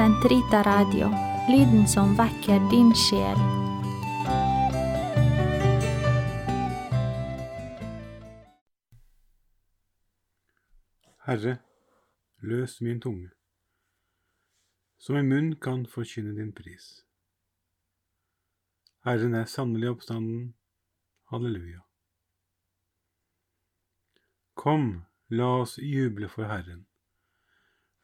Sentrita Radio, lyden som vekker din sjel. Herre, løs min tunge, så min munn kan forkynne din pris. Herren er sannelig oppstanden. Halleluja. Kom, la oss juble for Herren.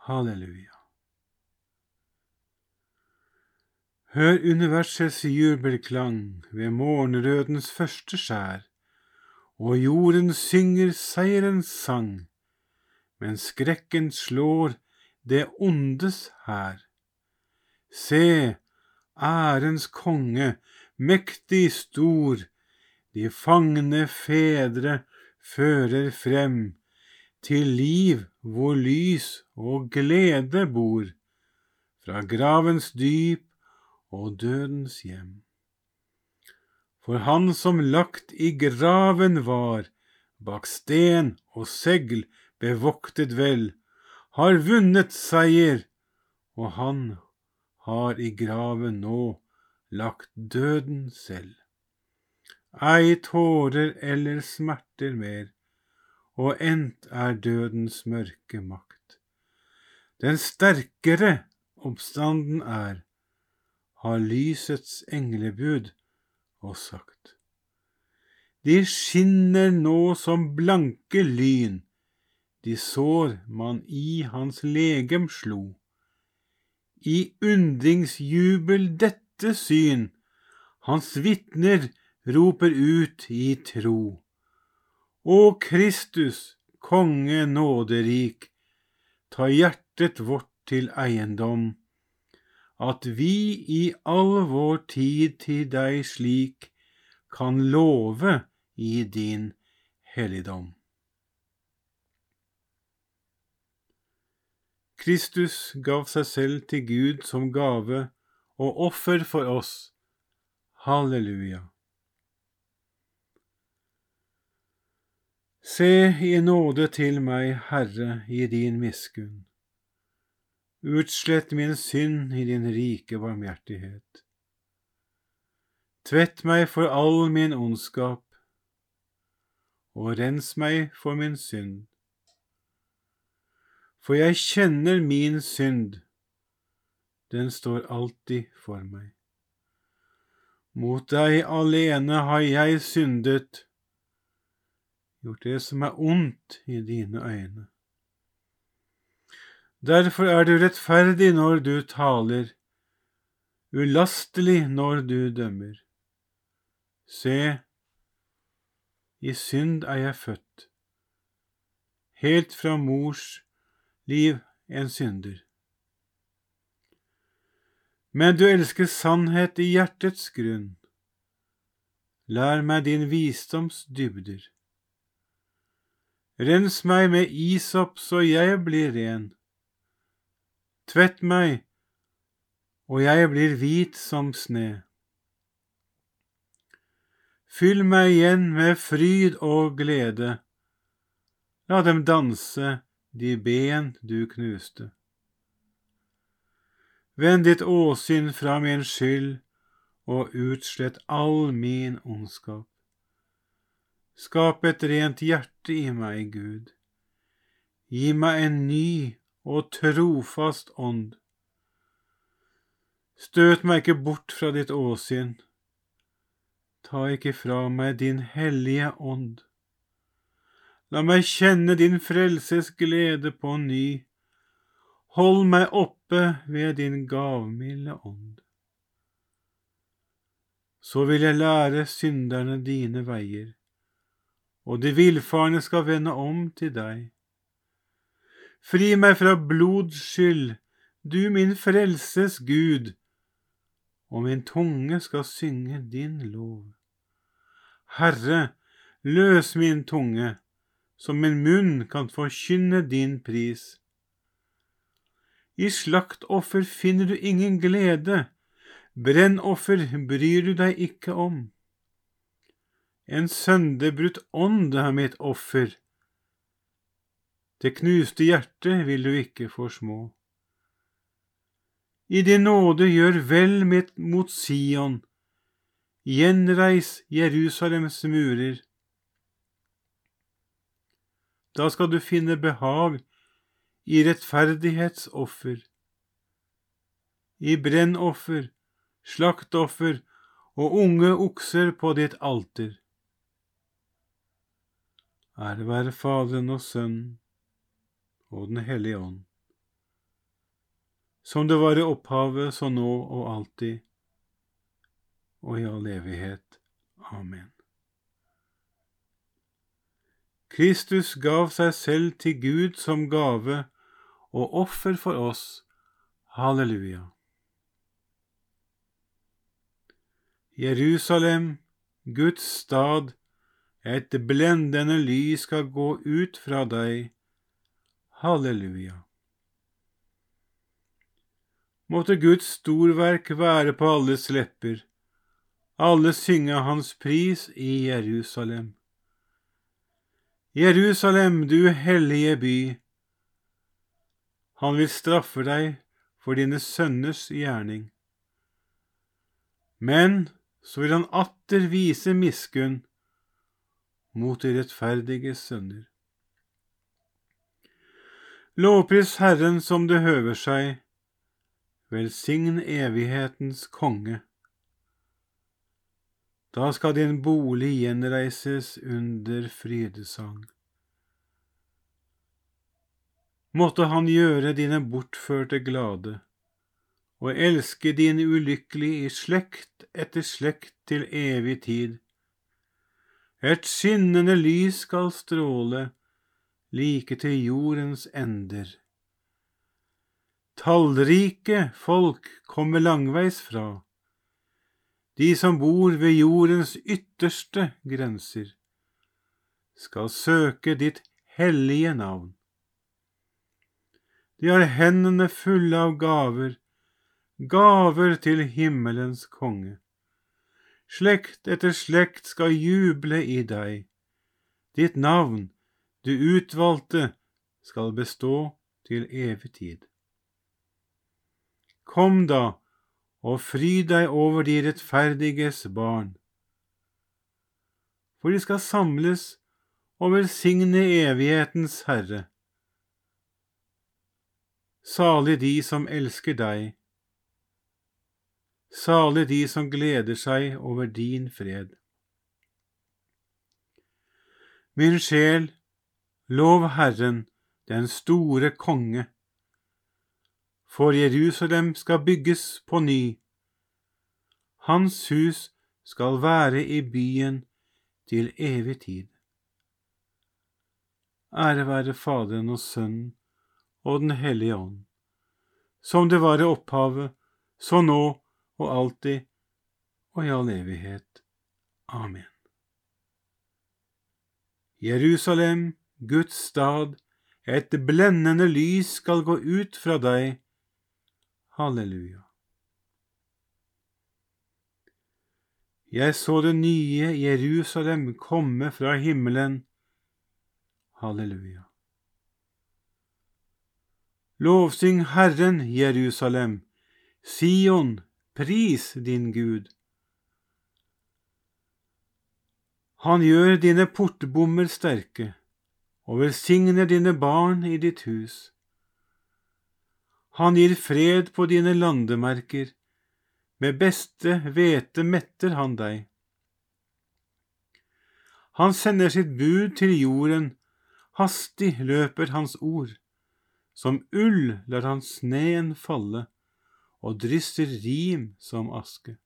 Halleluja. Hør universets jubelklang ved morgenrødens første skjær, og jorden synger seierens sang, men skrekken slår det ondes hær. Se, ærens konge, mektig stor, de fangne fedre fører frem, til liv hvor lys og glede bor, fra gravens dyp og dødens hjem. For han som lagt i graven var, bak sten og segl bevoktet vel, har vunnet seier, og han har i graven nå lagt døden selv. Ei tårer eller smerter mer, og endt er dødens mørke makt. Den sterkere oppstanden er, har lysets englebud og sagt. De skinner nå som blanke lyn, de sår man i hans legem slo. I undringsjubel dette syn, hans vitner roper ut i tro. Å Kristus, konge nåderik, ta hjertet vårt til eiendom, at vi i all vår tid til deg slik kan love i din helligdom. Kristus gav seg selv til Gud som gave og offer for oss. Halleluja. Se i nåde til meg, Herre, i din miskunn. Utslett min synd i din rike barmhjertighet. Tvett meg for all min ondskap, og rens meg for min synd for jeg kjenner min synd, den står alltid for meg. Mot deg alene har jeg syndet, gjort det som er ondt i dine øyne. Derfor er du rettferdig når du taler, ulastelig når du dømmer. Se, i synd er jeg født, helt fra mors liv en synder. Men du elsker sannhet i hjertets grunn. Lær meg din visdoms dybder. Rens meg med isop så jeg blir ren. Tvett meg, og jeg blir hvit som sne. Fyll meg igjen med fryd og glede. La dem danse, de ben du knuste. Vend ditt åsyn fra min skyld og utslett all min ondskap. Skap et rent hjerte i meg, Gud. Gi meg en ny og trofast ånd. Støt meg ikke bort fra ditt åsyn. Ta ikke fra meg din hellige ånd. La meg kjenne din frelses glede på ny. Hold meg oppe ved din gavmilde ånd. Så vil jeg lære synderne dine veier, og de villfarne skal vende om til deg. Fri meg fra blods skyld, du min frelses Gud, og min tunge skal synge din lov. Herre, løs min tunge, så min munn kan forkynne din pris. I slaktoffer finner du ingen glede, brennoffer bryr du deg ikke om. En sønderbrutt ånd er mitt offer, det knuste hjertet vil du ikke forsmå. I din nåde gjør vel mitt mot Sion, gjenreis Jerusalems murer. Da skal du finne behag i rettferdighetsoffer, i brennoffer, slaktoffer og unge okser på ditt alter. Ære være Faderen og Sønnen og Den hellige ånd, som det var i opphavet, så nå og alltid, og i all evighet. Amen. Kristus gav seg selv til Gud som gave og offer for oss. Halleluja. Jerusalem, Guds stad, et blendende lys skal gå ut fra deg. Halleluja. Måtte Guds storverk være på alles lepper, alle synge hans pris i Jerusalem. Jerusalem, du hellige by, han vil straffe deg for dine sønners gjerning. Men så vil han atter vise miskunn mot de rettferdige sønner. Lovpris Herren som det høver seg, velsign evighetens konge. Da skal din bolig gjenreises under frydesang. Måtte Han gjøre dine bortførte glade, og elske dine ulykkelige i slekt etter slekt til evig tid. Et skinnende lys skal stråle like til jordens ender. Tallrike folk kommer langveis fra, de som bor ved jordens ytterste grenser, skal søke ditt hellige navn. De har hendene fulle av gaver, gaver til himmelens konge. Slekt etter slekt skal juble i deg. Ditt navn, du utvalgte, skal bestå til evig tid. Kom da og fry deg over de rettferdiges barn, for de skal samles og velsigne evighetens Herre. Salig de som elsker deg. Salig de som gleder seg over din fred. Min sjel, lov Herren, den store konge. For Jerusalem skal bygges på ny, Hans hus skal være i byen til evig tid. Ære være Faderen og Sønnen og Den hellige ånd, som det var i opphavet, så nå og alltid og i all evighet. Amen. Jerusalem, Guds stad, et blendende lys skal gå ut fra deg. Halleluja. Jeg så det nye Jerusalem komme fra himmelen. Halleluja. Lovsyng Herren, Jerusalem, Sion, pris din Gud. Han gjør dine portbommer sterke og velsigner dine barn i ditt hus. Han gir fred på dine landemerker, med beste hvete metter han deg. Han sender sitt bud til jorden, hastig løper hans ord. Som ull lar han sneen falle og drysser rim som aske.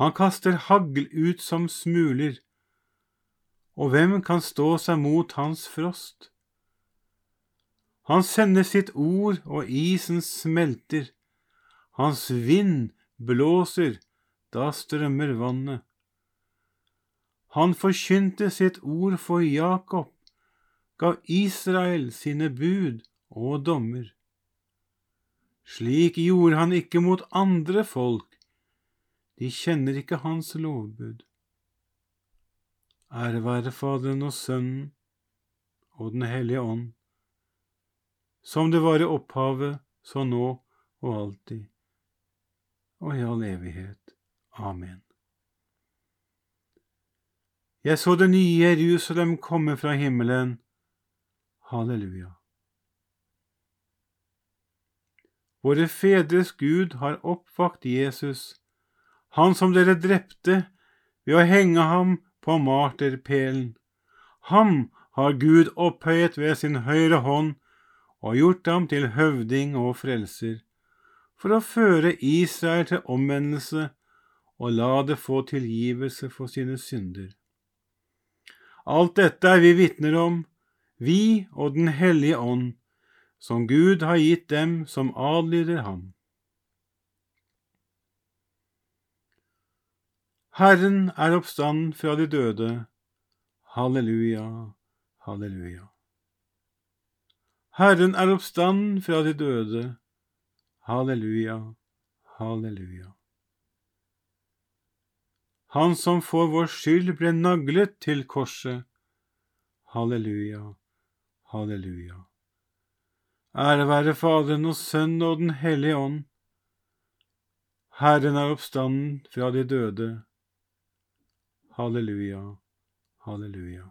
Han kaster hagl ut som smuler, og hvem kan stå seg mot hans frost? Han sender sitt ord, og isen smelter. Hans vind blåser, da strømmer vannet. Han forkynte sitt ord for Jakob, gav Israel sine bud og dommer. Slik gjorde han ikke mot andre folk, de kjenner ikke hans lovbud. Ære være Faderen og Sønnen og Den hellige ånd, som det var i opphavet, så nå og alltid, og i all evighet. Amen. Jeg så det nye Jerusalem komme fra himmelen. Halleluja. Våre fedres Gud har oppvakt Jesus han som dere drepte ved å henge ham på marterpælen. Ham har Gud opphøyet ved sin høyre hånd og gjort ham til høvding og frelser, for å føre Israel til omvendelse og la det få tilgivelse for sine synder. Alt dette er vi vitner om, vi og Den hellige ånd, som Gud har gitt dem som adlyder ham. Herren er oppstanden fra de døde. Halleluja, halleluja. Herren er oppstanden fra de døde. Halleluja, halleluja. Han som for vår skyld ble naglet til korset. Halleluja, halleluja. Ære være Faderen og Sønnen og Den hellige ånd. Herren er oppstanden fra de døde. Halleluja, halleluja.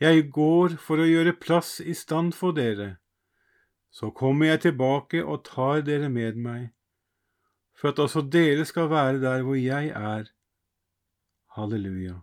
Jeg går for å gjøre plass i stand for dere, så kommer jeg tilbake og tar dere med meg, for at også dere skal være der hvor jeg er. Halleluja.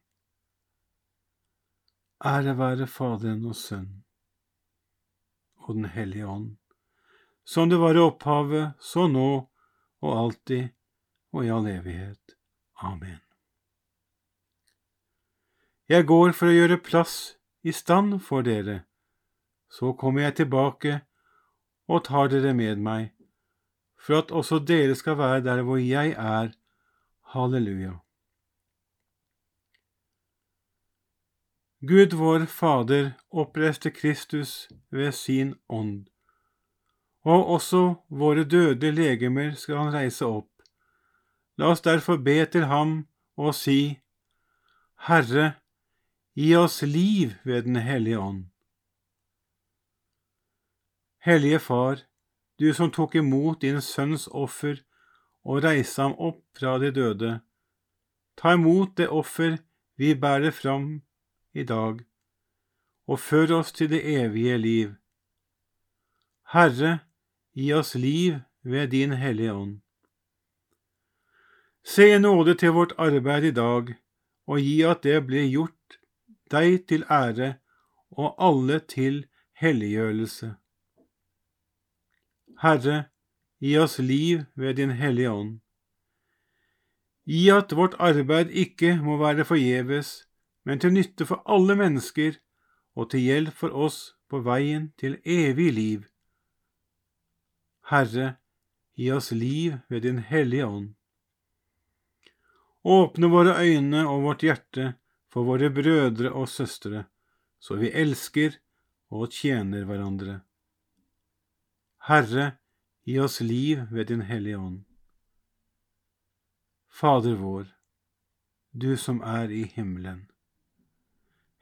Ære være Faderen og Sønnen og Den hellige ånd, som det var i opphavet, så nå og alltid og i all evighet. Amen. Jeg går for å gjøre plass i stand for dere, så kommer jeg tilbake og tar dere med meg, for at også dere skal være der hvor jeg er. Halleluja. Gud vår Fader oppreiste Kristus ved sin ånd, og også våre døde legemer skal han reise opp. La oss derfor be til ham og si, Herre, gi oss liv ved Den hellige ånd. Hellige Far, du som tok imot din sønns offer og reiste ham opp fra de døde, ta imot det offer vi bærer fram i dag, og før oss til det evige liv. Herre, gi oss liv ved din Hellige Ånd. Se i nåde til vårt arbeid i dag, og gi at det blir gjort deg til ære og alle til helliggjørelse. Herre, gi oss liv ved din Hellige Ånd. Gi at vårt arbeid ikke må være forgjeves, men til nytte for alle mennesker og til hjelp for oss på veien til evig liv. Herre, gi oss liv ved Din Hellige Ånd. Åpne våre øyne og vårt hjerte for våre brødre og søstre, så vi elsker og tjener hverandre. Herre, gi oss liv ved Din Hellige Ånd. Fader vår, du som er i himmelen.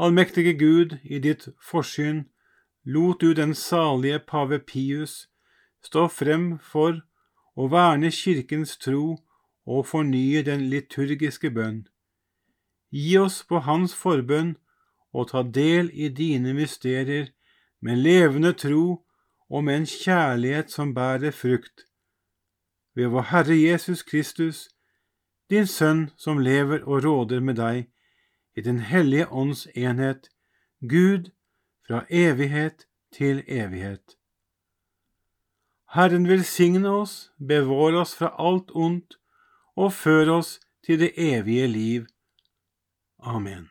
Allmektige Gud, i ditt forsyn lot du den salige pave Pius stå frem for å verne kirkens tro og fornye den liturgiske bønn. Gi oss på hans forbønn å ta del i dine mysterier med levende tro og med en kjærlighet som bærer frukt. Ved vår Herre Jesus Kristus, din Sønn som lever og råder med deg i Den hellige ånds enhet, Gud fra evighet til evighet. Herren velsigne oss, bevare oss fra alt ondt og før oss til det evige liv. Amen.